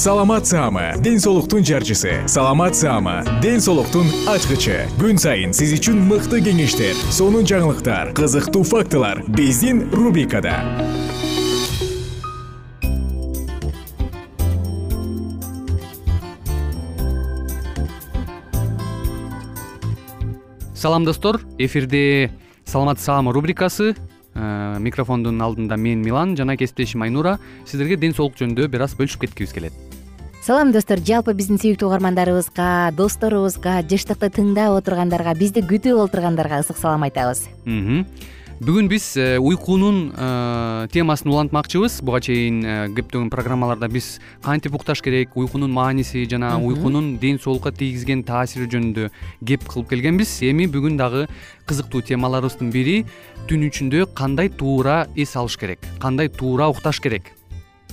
саламат саама ден соолуктун жарчысы. Саламат саама ден соолуктун ачкычы. Күн сайын сиз үчүн мыкты кеңештер сонун жаңылыктар кызыктуу фактылар биздин рубрикада. Салам достор. Эфирде саламат саама рубрикасы. Э, микрофондун алдында мен милан жана кесиптешим айнура. Сиздерге ден соолук жөнүндө бир аз бөлүшүп кеткибиз келет салам достор. Жалпы биздин сүйүктүү угармандарыбызга досторубузга жыштыкты тыңдап отургандарга бизди күтүп отургандарга ысык салам айтабыз. Бүгүн биз э, уйкунун э, темасын улантмакчыбыз. Буга чейин э, көптөгөн программаларда биз кантип укташ керек уйкунун мааниси жана уйкунун ден соолукка тийгизген таасири жөнүндө кеп кылып келгенбиз. Эми бүгүн дагы кызыктуу темаларыбыздын бири түн ичинде кандай туура эс алыш керек кандай туура укташ керек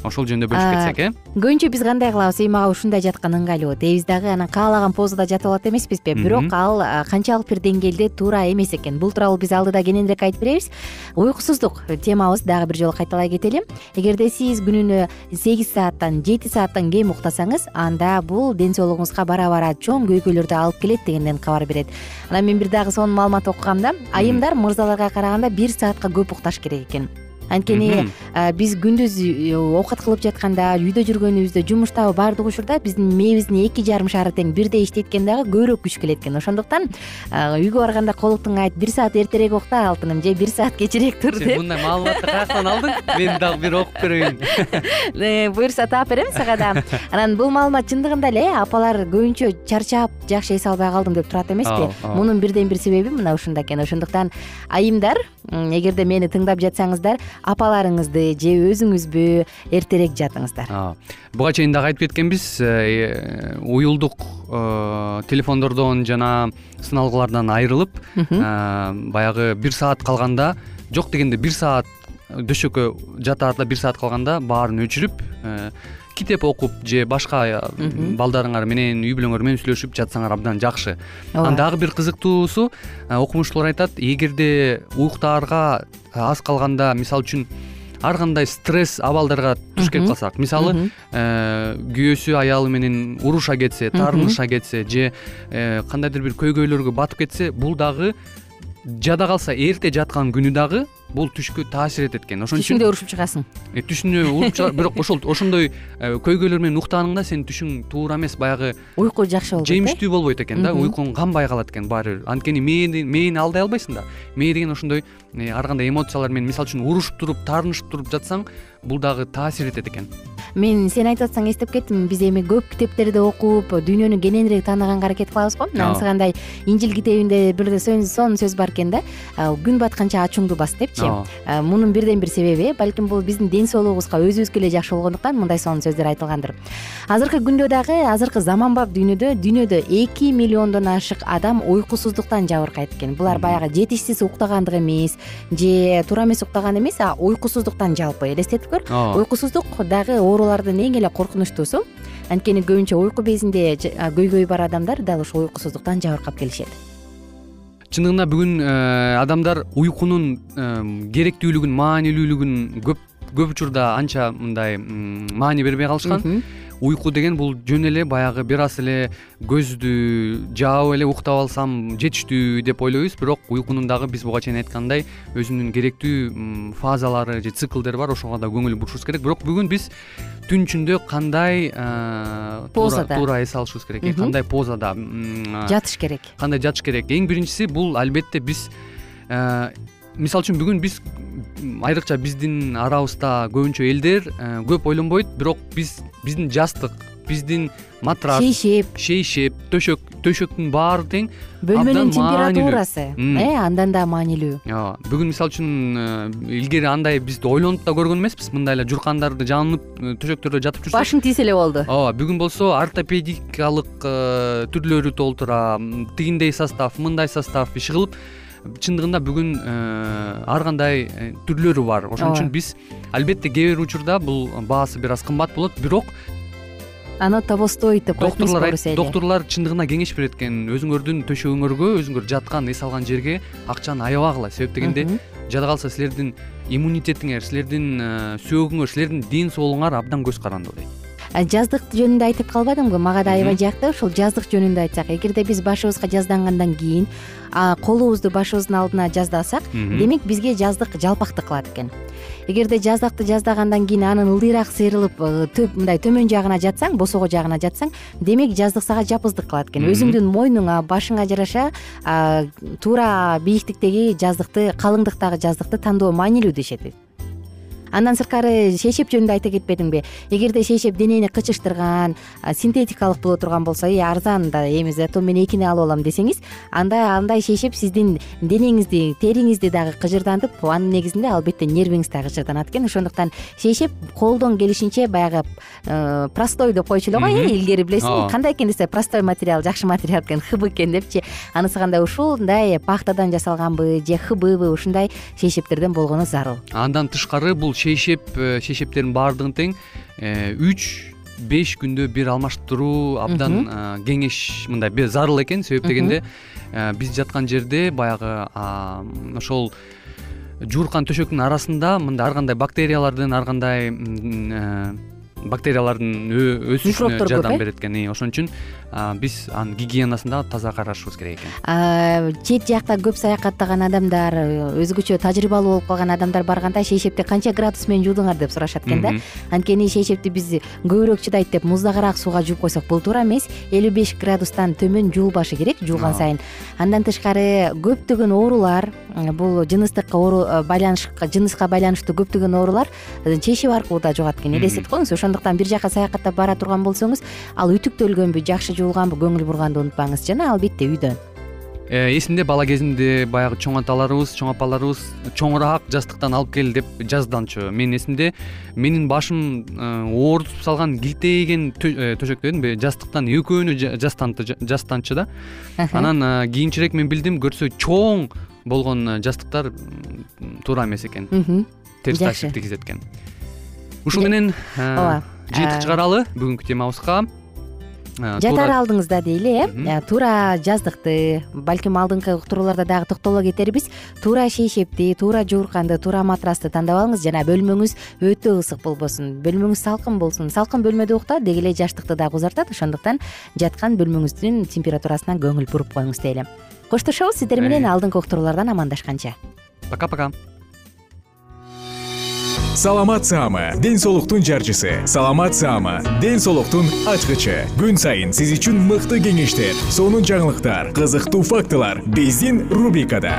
ошол жөнүндө бөлүшүп кетсек э? көбүнчө биз кандай кылабыз? Эми мага ушундай жаткан ыңгайлуу. Дейбиз дагы анан каалаган позада жатып алат эмеспизби? Бирок ал канчалык бир деңгээлде туура эмес экен. Бул тууралуу биз алдыда кененирээк айтып беребиз. Уйкусуздук темабыз дагы бир жолу кайталай кетели эгерде сиз күнүнө сегиз сааттан жети сааттан кем уктасаңыз анда бул ден соолугуңузга бара бара чоң көйгөйлөрдү алып келет дегенден кабар берет. Анан мен бир дагы сонун маалымат окугам да. Айымдар мырзаларга караганда бир саатка көп укташ керек экен анткени биз күндүз э, оокат кылып жатканда үйдө жүргөнүбүздө жумуштабы баардык учурда биздин мээбиздин эки жарым шары тең бирдей иштейт экен дагы көбүрөөк күч келет экен ошондуктан үйгө барганда колуктуңа айт бир саат эртерээк укта алтыным же бир саат кечирээк тур деп. мындай маалыматты каяктан алдың? Мен дагы бир окуп көрөйүн. Э, буюрса таап берем сага да анан бул маалымат чындыгында эле апалар көбүнчө чарчап жакшы эс албай калдым деп турат эмеспи мунун бирден бир себеби мына ушунда экен ошондуктан айымдар эгерде мени тыңдап жатсаңыздар апаларыңызды же өзүңүзбү эртерээк жатыңыздар Ооба. буга чейин дагы айтып кеткенбиз э, уюлдук э, телефондордон жана сыналгылардан айрылып э, баягы бир саат калганда жок дегенде бир саат дөшөккө жатаарда бир саат калганда баарын өчүрүп э, китеп окуп же башка балдарыңар менен үй бүлөңөр менен сүйлөшүп жатсаңар абдан жакшы. Ооба. анан дагы бир кызыктуусу окумуштуулар айтат эгерде уктаарга аз калганда мисалы үчүн ар кандай стресс абалдарга туш келип калсак мисалы э, күйөөсү аялы менен уруша кетсе таарыныша кетсе же э, кандайдыр бир көйгөйлөргө батып кетсе бул дагы жада калса эрте жаткан күнү дагы бул түшкө таасир этет экен. Ошон үчүн түшүңдө урушуп чыгасың. Э, түшүнө уруп чыгат бирок ошол ошондой э, көйгөйлөр менен уктаанынгда сенин түшүң туура эмес баягы уйку жакшы болбойт э? жемиштүү болбойт экен да уйкуң канбай калат экен баары бир анткени мээни мээни алдай албайсың да. Мээ деген ошондой ар кандай эмоциялар менен мисалы үчүн урушуп туруп таарынышып туруп жатсаң бул дагы таасир этет экен. Мен сен айтып атсаң эстеп кеттим. Биз эми көп китептерди окуп дүйнөнү кененирээк тааныганга аракет кылабыз го. Мына Ооба. анысы кандай инжил китебинде бир сонун сөз бар экен да. Күн батканча ачууңду бас депчи. Мунун бирден бир себеби балким бул биздин ден соолугубузга өзүбүзгө эле жакшы болгондуктан мындай сонун сөздөр айтылгандыр. Азыркы күндө дагы азыркы заманбап дүйнөдө дүйнөдө эки миллиондон ашык адам уйкусуздуктан жабыркайт экен. Булар баягы жетишсиз уктагандык эмес же туура эмес уктаган эмес а уйкусуздуктан жалпы элестетип көр. Уйкусуздук дагы оорулардын эң эле коркунучтуусу анткени көбүнчө уйку безинде көйгөй бар адамдар дал ушул уйкусуздуктан жабыркап келишет чындыгында бүгүн э, адамдар уйкунун э, керектүүлүгүн маанилүүлүгүн көп көп учурда анча мындай маани бербей калышкан уйку деген бул жөн эле баягы бир аз эле көздү жаап эле уктап алсам жетиштүү деп ойлойбуз. Бирок уйкунун дагы биз буга чейин айткандай өзүнүн керектүү фазалары же циклдери бар ошого да көңүл бурушубуз керек. Бирок бүгүн биз түн ичинде кандай э, позада. туура эс алышыбыз керек э, кандай позада жатыш керек. кандай жатыш керек? Эң биринчиси бул албетте биз э, мисалы үчүн бүгүн биз айрыкча биздин арабызда көбүнчө элдер э, көп ойлонбойт бирок биз биздин жастык биздин матрас шейшеп шейшеп төшөк төшөктүн баары тең бөлмөнүн температурасы э андан да маанилүү. Ооба бүгүн мисалы үчүн э, илгери андай биз ойлонуп да көргөн эмеспиз. Мындай эле журкандарды жаанып э, төшөктөрдө жатып жүрсөк. Башың тийсе эле болду. Ооба бүгүн болсо ортопедикалык түрлөрү толтура тигиндей состав мындай состав иши кылып чындыгында бүгүн ар кандай түрлөрү бар. Ошон үчүн биз албетте кээ бир учурда бул баасы бир аз кымбат болот бирок аны того стоит деп коет эмеспи доктурлар чындыгында кеңеш берет экен. Өзүңөрдүн төшөгүңөргө өзүңөр жаткан эс алган жерге акчаны аябагыла себеп дегенде жада калса силердин иммунитетиңер силердин сөөгүңөр силердин ден соолугуңар абдан көз каранды дейт жаздык жөнүндө айтып калбадымбы? Мага да аябай жакты ушул жаздык жөнүндө айтсак. Эгерде биз башыбызга жаздангандан кийин колубузду башыбыздын алдына жаздасак демек бизге жаздык жалпактык кылат экен. Эгерде жаздыкты жаздагандан кийин анын ылдыйраак сейрилип э, төп мындай төмөн жагына жатсаң босого жагына жатсаң демек жаздык сага жапыздык кылат экен. Өзүңдүн мойнуңа башыңа жараша туура бийиктиктеги жаздыкты калыңдыктагы жаздыкты тандоо маанилүү дешет андан сырткары шейшеп жөнүндө айта кетпедиңби? Эгерде шейшеп денени кычыштырган синтетикалык боло турган болсо и арзан да эми зато мен экини алып алам десеңиз анда андай шейшеп сиздин денеңизди териңизди дагы кыжырдантып анын негизинде албетте нервиңиз да кыжырданат экен. Ошондуктан шейшеп колдон келишинче баягы э, простой деп койчу эле го э илгери билесиңби Ооба. кандай экен десе простой материал жакшы материал экен хб экен депчи. Анысы кандай ушундай пахтадан жасалганбы же хббы ушундай шейшептерден болгону зарыл. Андан тышкары бул шейшеп э, шейшептердин баардыгын тең э, үч беш күндө бир алмаштыруу абдан кеңеш мындай зарыл экен себеп дегенде э, биз жаткан жерде баягы ошол жууркан төшөктүн арасында мындай ар кандай бактериялардын ар кандай бактериялардын өсүшүнө Микробтор көп, жардам э? берет экен ошон үчүн биз анын гигиенасын дагы таза карашыбыз керек экен. Чет жакта көп саякаттаган адамдар өзгөчө тажрыйбалуу болуп калган адамдар барганда шейшепти канча градус менен жуудуңар деп сурашат экен да. Анткени шейшепти биз көбүрөөк чыдайт деп муздагыраак сууга жууп койсок бул туура эмес элүү беш градустан төмөн жуулбашы керек жуулган Ооба. сайын. Андан тышкары көптөгөн оорулар бул жыныстыкка э, байланыш жыныска байланыштуу көптөгөн оорулар чейшеп аркылуу да жугат экен. Элестетип коюңуз ошондуктан бир жака саякаттап бара турган болсоңуз ал үтүктөлгөнбү жакшы жуулганбы көңүл бурганды унутпаңыз жана албетте үйдөн. Э, эсимде бала кезимде баягы чоң аталарыбыз чоң апаларыбыз чоңураак жастыктан алып кел деп жазданчу. Менин эсимде менин башым э, оорутуп салган килтейген э, төшөк дебедимби жастыктан экөөнү жа- жастанты жастанчы да. Анан э, кийинчерээк мен билдим көрсө чоң болгон жастыктар туура эмес экен. Терс таасир тийгизет экен ушун менен ооба. жыйынтык Э, чыгаралы бүгүнкү темабызга Э, жатар алдыңызда дейли э. Э, туура жаздыкты балким алдыңкы уктурууларда дагы токтоло кетербиз туура шейшепти туура жуурканды туура матрасты тандап алыңыз. Жана бөлмөңүз өтө ысык болбосун бөлмөңүз салкын болсун. Салкын бөлмөдө уктоо деги эле жаштыкты дагы узартат. Ошондуктан жаткан бөлмөңүздүн температурасына көңүл буруп коюңуз дейли. Коштошобуз сиздер менен Э. алдыңкы уктуруулардан амандашканча. Пока пока саламат саама ден соолуктун жарчысы. Саламат саама ден соолуктун ачкычы. Күн сайын сиз үчүн мыкты кеңештер сонун жаңылыктар кызыктуу фактылар биздин рубрикада.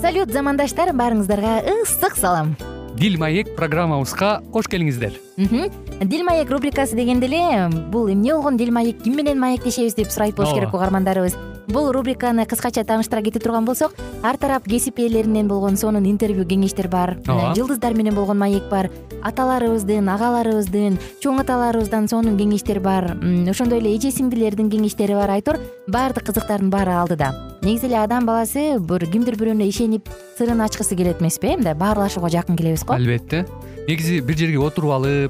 Салют замандаштар баарыңыздарга ысык салам. Дил маек программабызга кош келиңиздер дил маек рубрикасы дегенде эле бул эмне болгон дил маек? Ким менен маектешебиз деп сурайт болуш керек угармандарыбыз бул рубриканы кыскача тааныштыра кете турган болсок ар тарап кесип ээлеринен болгон сонун интервью кеңештер бар. Ооба. жылдыздар менен болгон маек бар. Аталарыбыздын агаларыбыздын чоң аталарыбыздан сонун кеңештер бар. Ошондой эле эже сиңдилердин кеңештери бар айтор. Баардык кызыктардын баары алдыда. Негизи эле адам баласы бир кимдир бирөөнө ишенип сырын ачкысы келет эмеспи э мындай баарлашууга жакын келебиз го. Албетте. Негизи бир жерге отуруп алып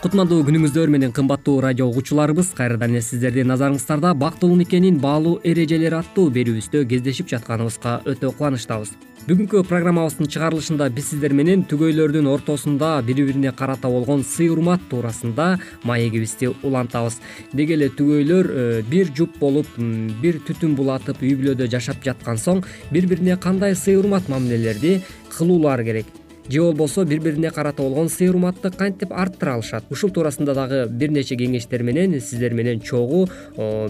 кутмандуу күнүңүздөр менен кымбаттуу радио угуучуларыбыз кайрадан эле сиздердин назарыңыздарда бактылуу никенин баалуу эрежелери аттуу берүүбүздө кездешип жатканыбызга өтө кубанычтабыз. Бүгүнкү программабыздын чыгарылышында биз сиздер менен түгөйлөрдүн ортосунда бири бирине карата болгон сый урмат туурасында маегибизди улантабыз. Деги эле түгөйлөр э, бир жуп болуп бир түтүн булатып үй бүлөдө жашап жаткан соң бири бирине кандай сый урмат мамилелерди кылуулары керек же болбосо бири бирине карата болгон сый урматты кантип арттыра алышат? Ушул туурасында дагы бир нече кеңештер менен сиздер менен чогуу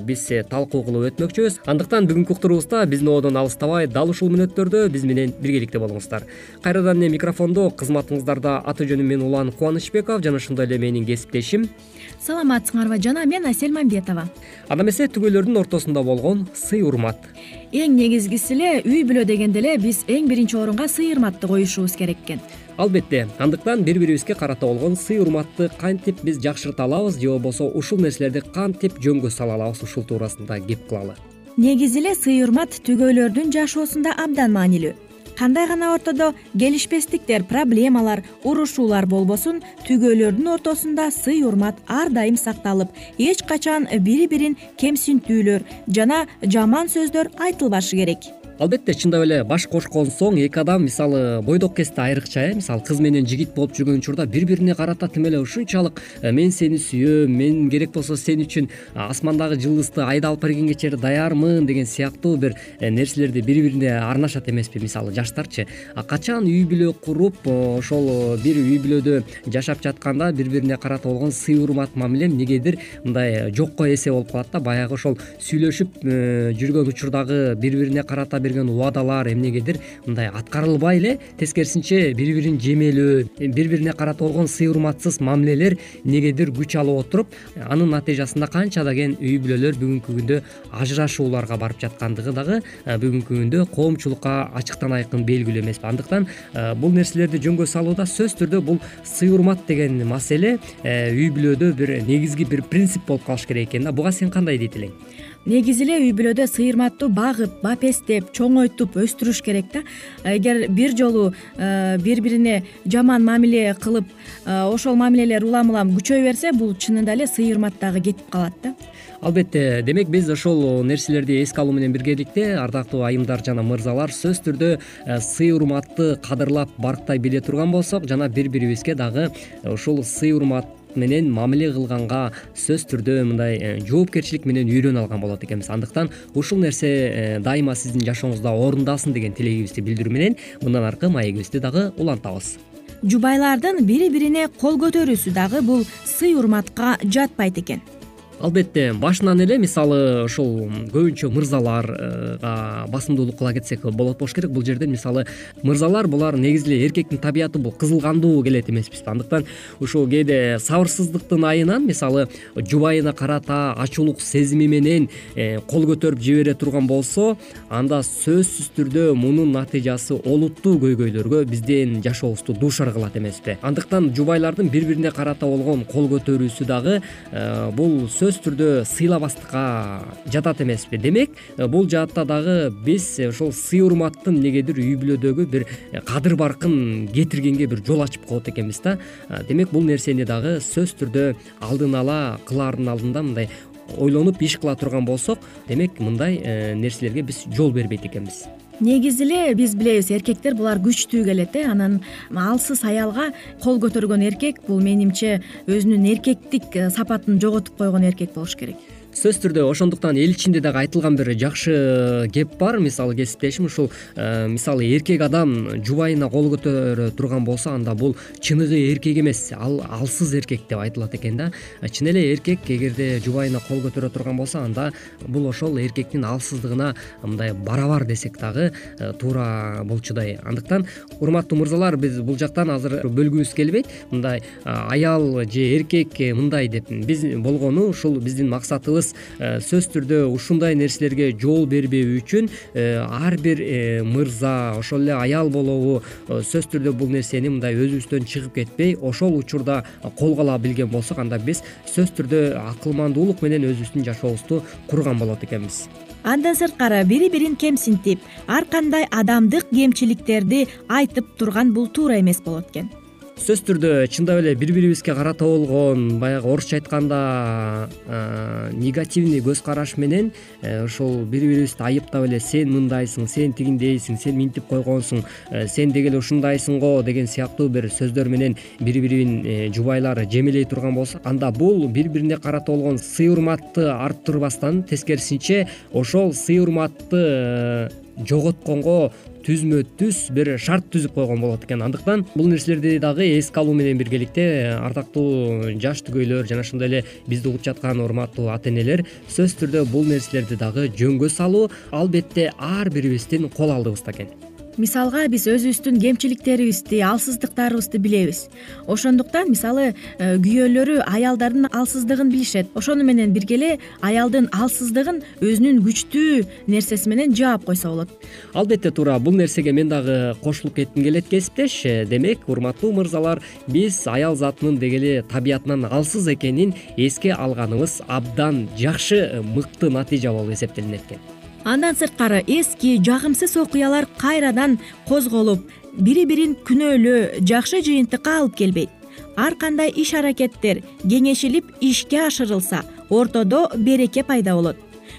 биз талкуу кылып өтмөкчүбүз. Андыктан бүгүнкү уктуруубузда биздин одон алыстабай дал ушул мүнөттөрдө биз менен биргеликте болуңуздар. Кайрадан эле микрофондо кызматыңыздарда аты жөнүм мен улан кубанычбеков жана ошондой эле менин кесиптешим. Саламатсыңарбы жана мен асель мамбетова. Анда эмесе түгөйлөрдүн ортосунда болгон сый урмат эң негизгиси эле үй бүлө дегенде эле биз эң биринчи орунга сый урматты коюшубуз керек экен. Албетте андыктан бири бирибизге карата болгон сый урматты кантип биз жакшырта алабыз же болбосо ушул нерселерди кантип жөнгө сала алабыз ушул туурасында кеп кылалы. Негизи эле сый урмат түгөйлөрдүн жашоосунда абдан маанилүү кандай гана ортодо келишпестиктер проблемалар урушуулар болбосун түгөйлөрдүн ортосунда сый урмат ар дайым сакталып эч качан бири бирин кемсинтүүлөр жана жаман сөздөр айтылбашы керек албетте чындап эле баш кошкон соң эки адам мисалы бойдок кезде айрыкча э мисалы кыз менен жигит болуп жүргөн учурда бири бирине карата тим эле ушунчалык э, мен сени сүйөм мен керек болсо сен үчүн асмандагы жылдызды айда алып бергенге чейин даярмын деген сыяктуу бир э, нерселерди бири бирине арнашат эмеспи мисалы жаштарчы. Качан үй бүлө куруп ошол бир үй бүлөдө жашап жатканда бири бирине карата болгон сый урмат мамиле эмнегедир мындай жокко эсе болуп калат да баягы ошол сүйлөшүп жүргөн учурдагы бири бирине карата берген убадалар эмнегедир? Мындай аткарылбай эле тескерисинче бири бирин жемелөө бири бирине карата болгон сый урматсыз мамилелер эмнегедир күч алып отуруп анын натыйжасында канча деген үй бүлөлөр бүгүнкү күндө ажырашууларга барып жаткандыгы дагы бүгүнкү күндө коомчулукка ачыктан айкын белгилүү эмеспи андыктан бул нерселерди жөнгө салууда сөзсүз түрдө бул сый урмат деген маселе үй бүлөдө бир негизги бир принцип болуп калыш керек экен да. Буга сен кандай дейт элең негизи эле үй бүлөдө сый багып бапестеп чоңойтуп өстүрүш керек да. Эгер бир жолу э, бири бирине жаман мамиле кылып э, ошол мамилелер улам улам күчөй берсе бул чынында эле сый урмат дагы кетип калат да. Албетте демек биз ошол нерселерди эске алуу менен биргеликте ардактуу айымдар жана мырзалар сөзсүз түрдө э, сый урматты кадырлап барктай биле турган болсок жана бири бирибизге дагы ушул сый урмат менен мамиле кылганга сөзсүз түрдө мындай э, жоопкерчилик менен үйрөнүп алган болот экенбиз. Андыктан ушул нерсе э, дайыма сиздин жашооңузда орундасын деген тилегибизди билдирүү менен мындан аркы маегибизди дагы улантабыз. Жубайлардын бири бирине кол көтөрүүсү дагы бул сый урматка жатпайт экен албетте башынан эле мисалы ушул көбүнчө мырзаларга басымдуулук кыла кетсек болот болуш керек. Бул жерде мисалы мырзалар булар негизи эле эркектин табияты бул кызылгандуу келет эмеспизби андыктан ушул кээде сабырсыздыктын айынан мисалы жубайына карата ачуулук сезими менен э, кол көтөрүп жибере турган болсо анда сөзсүз түрдө мунун натыйжасы олуттуу көйгөйлөргө биздин жашообузду дуушар кылат эмеспи андыктан жубайлардын бири бирине карата болгон кол көтөрүүсү дагы э, бул сөз түрдө сыйлабастыкка жатат эмеспи. Демек э, бул жаатта дагы биз ошол сый урматтын эмнегедир үй бүлөдөгү бир э, кадыр баркын кетиргенге бир жол ачып коет экенбиз да. Э, демек бул нерсени дагы сөзсүз түрдө алдын ала кылаардын алдында мындай ойлонуп иш кыла турган болсок демек мындай нерселерге биз жол бербейт экенбиз негизи эле биз билебиз эркектер булар күчтүү келет э. Анан алсыз аялга кол көтөргөн эркек бул менимче өзүнүн эркектик э, сапатын жоготуп койгон эркек болуш керек сөзсүз түрдө ошондуктан эл ичинде дагы айтылган бир жакшы кеп бар. Мисалы кесиптешим ушул э, мисалы эркек адам жубайына кол көтөрө турган болсо анда бул чыныгы эркек эмес ал алсыз эркек деп айтылат экен да. Чын эле эркек эгерде жубайына кол көтөрө турган болсо анда бул ошол эркектин алсыздыгына мындай барабар десек дагы э, туура болчудай. Андыктан урматтуу мырзалар биз бул жактан азыр бөлгүбүз келбейт. Мындай аял же эркек мындай деп биз болгону ушул биздин максатыбыз Э, сөзсүз түрдө ушундай нерселерге жол бербөө үчүн э, ар бир э, мырза ошол эле аял болобу сөзсүз түрдө бул нерсени мындай өзүбүздөн чыгып кетпей ошол учурда колго ала билген болсок анда биз сөзсүз түрдө акылмандуулук менен өзүбүздүн жашообузду курган болот экенбиз. Андан сырткары бири бирин кемсинтип ар кандай адамдык кемчиликтерди айтып турган бул туура эмес болот экен сөзсүз түрдө чындап эле бири бирибизге карата болгон баягы орусча айтканда негативный көз караш менен э, ошол бири бирибизди айыптап эле сен мындайсың сен тигиндейсиң сен минтип койгонсуң э, сен деги эле ушундайсың го деген сыяктуу бир сөздөр менен бири бирин э, жубайлар жемелей турган болсо анда бул бири бирине карата болгон сый урматты арттырбастан тескерисинче ошол сый урматты жоготконго түзмө түз бир шарт түзүп койгон болот экен. Андыктан бул нерселерди дагы эске алуу менен биргеликте ардактуу жаш түгөйлөр жана ошондой эле бизди угуп жаткан урматтуу ата энелер сөзсүз түрдө бул нерселерди дагы жөнгө салуу албетте ар бирибиздин кол алдыбызда экен мисалга биз өзүбүздүн кемчиликтерибизди алсыздыктарыбызды билебиз. Ошондуктан мисалы э, күйөөлөрү аялдардын алсыздыгын билишет. Ошону менен бирге эле аялдын алсыздыгын өзүнүн күчтүү нерсеси менен жаап койсо болот. Албетте туура бул нерсеге мен дагы кошулуп кетким келет кесиптеш демек урматтуу мырзалар биз аял затынын деги эле табиятынан алсыз экенин эске алганыбыз абдан жакшы э, мыкты натыйжа болуп эсептелинет экен андан сырткары эски жагымсыз окуялар кайрадан козголуп бири бирин күнөөлөө жакшы жыйынтыкка алып келбейт. Ар кандай иш аракеттер кеңешилип ишке ашырылса ортодо береке пайда болот.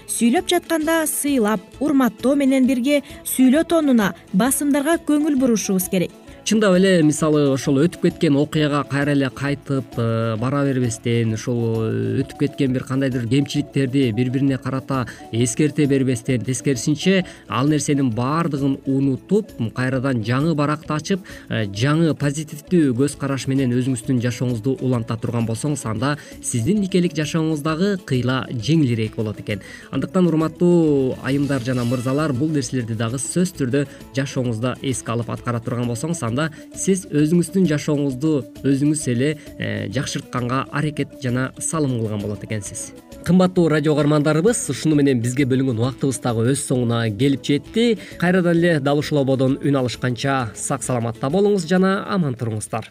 Сүйлөп жатканда сыйлап урматтоо менен бирге сүйлөө тонуна басымдарга көңүл бурушубуз керек чындап эле мисалы ошол өтүп кеткен окуяга кайра эле кайтып э, бара бербестен ушул э, өтүп кеткен бир кандайдыр кемчиликтерди бири бирине карата эскерте бербестен тескерисинче ал нерсенин баардыгын унутуп кайрадан жаңы баракты ачып э, жаңы позитивдүү көз караш менен өзүңүздүн жашооңузду уланта турган болсоңуз анда сиздин никелик жашооңуз дагы кыйла жеңилирээк болот экен. Андыктан урматтуу айымдар жана мырзалар бул нерселерди дагы сөзсүз түрдө жашооңузда эске алып аткара турган болсоңуз сиз өзүңүздүн жашооңузду өзүңүз эле э, жакшыртканга аракет жана салым кылган болот экенсиз. Кымбаттуу радио каармандарыбыз ушуну менен бизге бөлүнгөн убактыбыз дагы өз соңуна келип жетти. Кайрадан эле дал ушул ободон үн алышканча сак саламатта болуңуз жана аман туруңуздар.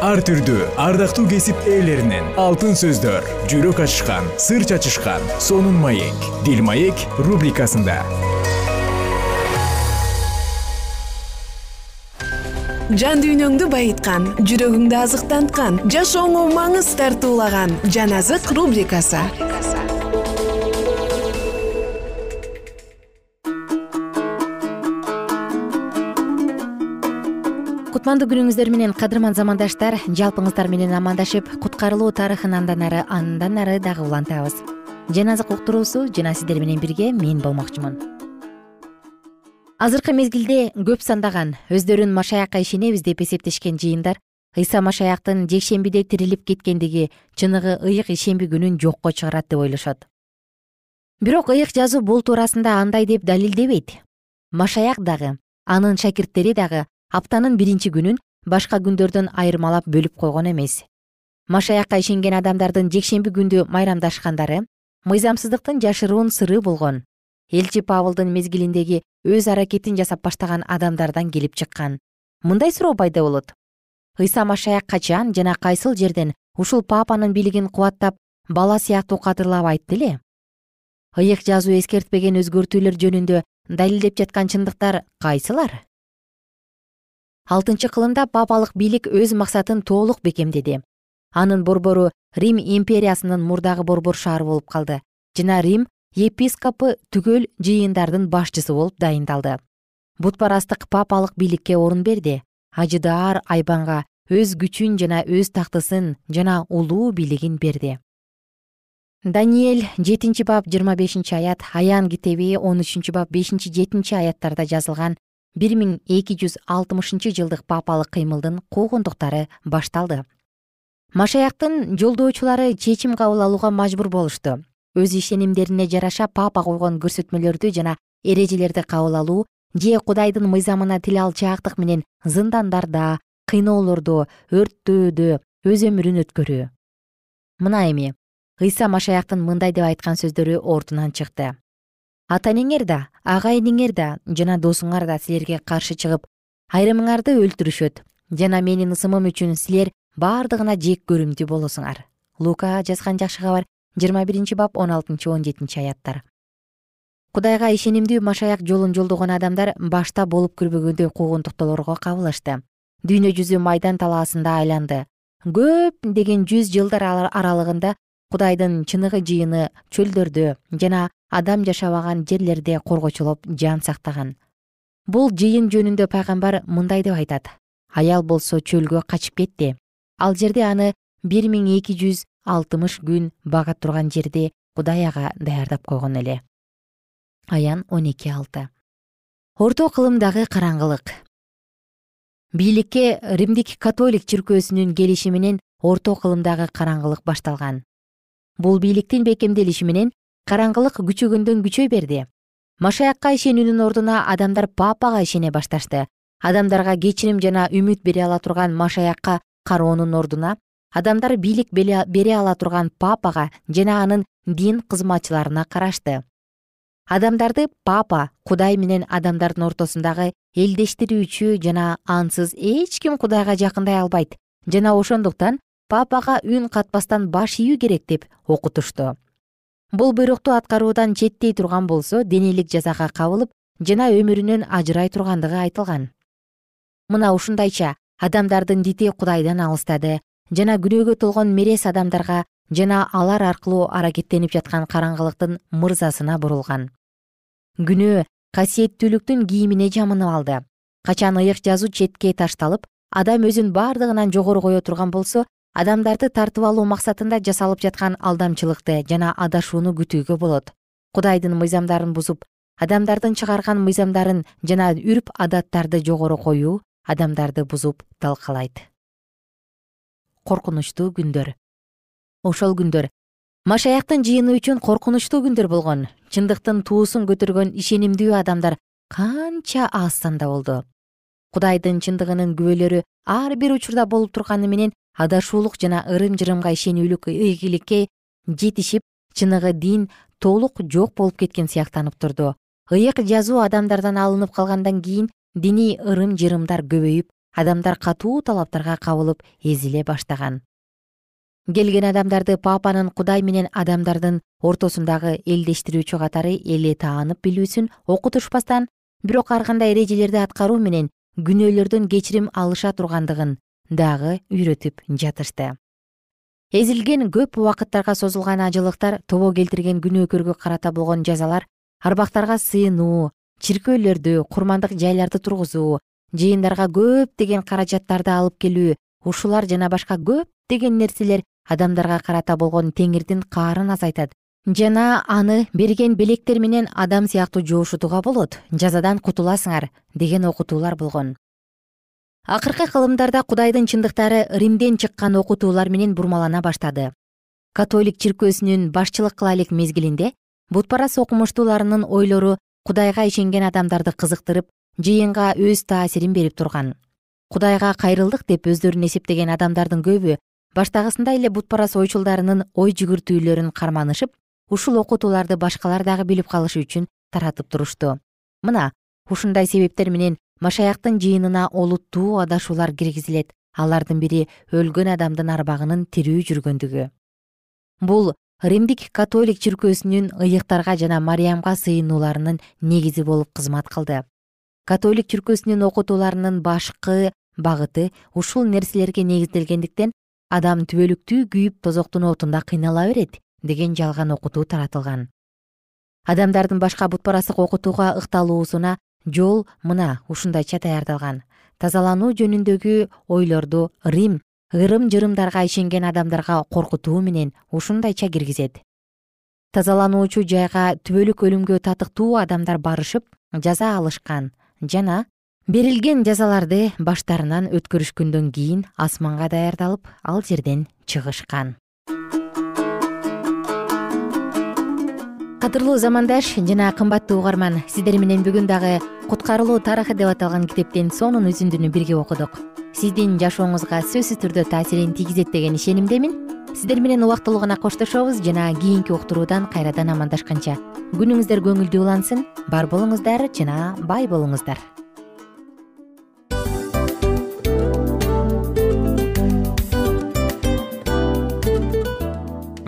Ар түрдүү ардактуу кесип ээлеринен алтын сөздөр жүрөк ачышкан сыр чачышкан сонун маек дил маек рубрикасында жан дүйнөңдү байыткан жүрөгүңдү азыктанткан жашооңо маңыз тартуулаган жан азык рубрикасы. Кутмандуу күнүңүздөр менен кадырман замандаштар жалпыңыздар менен амандашып куткарылуу тарыхын андан ары андан ары дагы улантабыз. Жан азык уктуруусу жана сиздер менен бирге мен болмокчумун азыркы мезгилде көп сандаган өздөрүн машаякка ишенебиз деп эсептешкен жыйындар ыйса машаяктын жекшембиде тирилип кеткендиги чыныгы ыйык ишемби күнүн жокко чыгарат деп ойлошот. Бирок ыйык жазуу бул туурасында андай деп далилдебейт. Машаяк дагы анын шакирттери дагы аптанын биринчи күнүн башка күндөрдөн айырмалап бөлүп койгон эмес. Машаякка ишенген адамдардын жекшемби күндү майрамдашкандары мыйзамсыздыктын жашыруун сыры болгон элчи павлдын мезгилиндеги өз аракетин жасап баштаган адамдардан келип чыккан. Мындай суроо пайда болот? Ыйса машаяк качан жана кайсыл жерден ушул папанын бийлигин кубаттап бала сыяктуу кадырлап айтты эле? Ыйык жазуу эскертпеген өзгөртүүлөр жөнүндө далилдеп жаткан чындыктар кайсылар? Алтынчы кылымда папалык бийлик өз максатын толук бекемдеди. Анын борбору рим империясынын мурдагы борбор шаары болуп калды. Жана рим епископу түгөл жыйындардын башчысы болуп дайындалды. Бутпарастык папалык бийликке орун берди. Ажыдаар айбанга өз күчүн жана өз тактысын жана улуу бийлигин берди. Даниэль жетинчи бап жыйырма бешинчи аят аян китеби он үчүнчү бап бешинчи жетинчи аяттарда жазылган бир миң эки жүз алтымышынчы жылдык папалык кыймылдын куугунтуктары башталды. Машаяктын жолдоочулары чечим кабыл алууга мажбур болушту өз ишенимдерине жараша папа койгон көрсөтмөлөрдү жана эрежелерди кабыл алуу же кудайдын мыйзамына тил алчаактык менен зындандарда кыйноолордо өрттөөдө өз өмүрүн өткөрүү. Мына эми ыйса машаяктын мындай деп айткан сөздөрү ордунан чыкты. Ата энеңер да агайыныңер да жана досуңар да силерге каршы чыгып айрымыңарды өлтүрүшөт жана менин ысымым үчүн силер бардыгына жек көрүмдүү болосуңар лука жазган жакшы кабар жыйырма биринчи бап он алтынчы он жетинчи аяттар. Кудайга ишенимдүү машаяк жолун жолдогон адамдар башта болуп көрбөгөндөй куугунтуктоолорго кабылышты дүйнө жүзү майдан талаасында айланды. Көп деген жүз жылдар аралыгында кудайдын чыныгы жыйыны чөлдөрдө жана адам жашабаган жерлерде коргочулоп жан сактаган. Бул жыйын жөнүндө пайгамбар мындай деп айтат. Аял болсо чөлгө качып кетти. Ал жерде аны бир миң эки жүз алтымыш күн бага турган жерди кудай ага даярдап койгон эле. Аян он эки алты. Орто кылымдагы караңгылык. Бийликке римдик католик чиркөөсүнүн келиши менен орто кылымдагы караңгылык башталган. Бул бийликтин бекемделиши менен караңгылык күчөгөндөн күчөй берди. Машаякка ишенүүнүн ордуна адамдар папага ишене башташты. Адамдарга кечирим жана үмүт бере ала турган машаякка кароонун ордуна адамдар бийлик бере ала турган папага жана анын дин кызматчыларына карашты. Адамдарды папа кудай менен адамдардын ортосундагы элдештирүүчү жана ансыз эч ким кудайга жакындай албайт. Жана ошондуктан папага үн катпастан баш ийүү керек деп окутушту. Бул буйрукту аткаруудан четтей турган болсо денелик жазага кабылып жана өмүрүнөн ажырай тургандыгы айтылган. Мына ушундайча адамдардын дити кудайдан алыстады жана күнөөгө толгон мерез адамдарга жана алар аркылуу аракеттенип жаткан караңгылыктын мырзасына бурулган. Күнөө касиеттүүлүктүн кийимине жамынып алды. Качан ыйык жазуу четке ташталып адам өзүн бардыгынан жогору кое турган болсо адамдарды тартып алуу максатында жасалып жаткан алдамчылыкты жана адашууну күтүүгө болот. Кудайдын мыйзамдарын бузуп адамдардын чыгарган мыйзамдарын жана үрп адаттарды жогору коюу адамдарды бузуп талкалайт коркунучтуу күндөр. Ошол күндөр машаяктын жыйыны үчүн коркунучтуу күндөр болгон. Чындыктын туусун көтөргөн ишенимдүү адамдар канча астанда болду. Кудайдын чындыгынын күбөлөрү ар бир учурда болуп турганы менен адашуулук жана ырым жырымга ишенүүлүк ийгиликке жетишип чыныгы дин толук жок болуп кеткен сыяктанып турду. Ыйык жазуу адамдардан алынып калгандан кийин диний ырым жырымдар көбөйүп адамдар катуу талаптарга кабылып эзиле баштаган. Келген адамдарды папанын кудай менен адамдардын ортосундагы элдештирүүчү катары эле таанып билүүсүн окутушпастан бирок ар кандай эрежелерди аткаруу менен күнөөлөрдөн кечирим алыша тургандыгын дагы үйрөтүп жатышты. Эзилген көп убакыттарга созулган ажылыктар тобо келтирген күнөөкөргө карата болгон жазалар арбактарга сыйынуу чиркөөлөрдү курмандык жайларды тургузуу жыйындарга көптөгөн каражаттарды алып келүү ушулар жана башка көптөгөн нерселер адамдарга карата болгон теңирдин каарын азайтат. Жана аны берген белектер менен адам сыяктуу жоошутууга болот. Жазадан кутуласыңар деген окутуулар болгон. Акыркы кылымдарда кудайдын чындыктары римден чыккан окутуулар менен бурмалана баштады. Католик чиркөөсүнүн башчылык кыла элек мезгилинде бутпарас окумуштууларынын ойлору кудайга ишенген адамдарды кызыктырып жыйынга өз таасирин берип турган. Кудайга кайрылдык деп өздөрүн эсептеген адамдардын көбү баштагысындай эле бутпарас ойчулдарынын ой жүгүртүүлөрүн карманышып ушул окутууларды башкалар дагы билип калышы үчүн таратып турушту мына ушундай себептер менен машаяктын жыйынына олуттуу адашуулар киргизилет алардын бири өлгөн адамдын арбагынын тирүү жүргөндүгү. Бул римдик католик чиркөөсүнүн ыйыктарга жана мариямга сыйынууларынын негизи болуп кызмат кылды католик чиркөөсүнүн окутууларынын башкы багыты ушул нерселерге негизделгендиктен адам түбөлүктүү күйүп тозоктун отунда кыйнала берет деген жалган окутуу таратылган. Адамдардын башка бутпарастык окутууга ыкталуусуна жол мына ушундайча даярдалган. Тазалануу жөнүндөгү ойлорду рим ырым жырымдарга ишенген адамдарга коркутуу менен ушундайча киргизет. Тазалануучу жайга түбөлүк өлүмгө татыктуу адамдар барышып жаза алышкан жана берилген жазаларды баштарынан өткөрүшкөндөн кийин асманга даярдалып ал жерден чыгышкан. Кадырлуу замандаш жана кымбаттуу угарман сиздер менен бүгүн дагы куткарылуу тарыхы деп аталган китептен сонун үзүндүнү бирге окудук. Сиздин жашооңузга сөзсүз түрдө таасирин тийгизет деген ишенимдемин сиздер менен убактылуу гана коштошобуз жана кийинки уктуруудан кайрадан амандашканча. Күнүңүздөр көңүлдүү улансын бар болуңуздар жана бай болуңуздар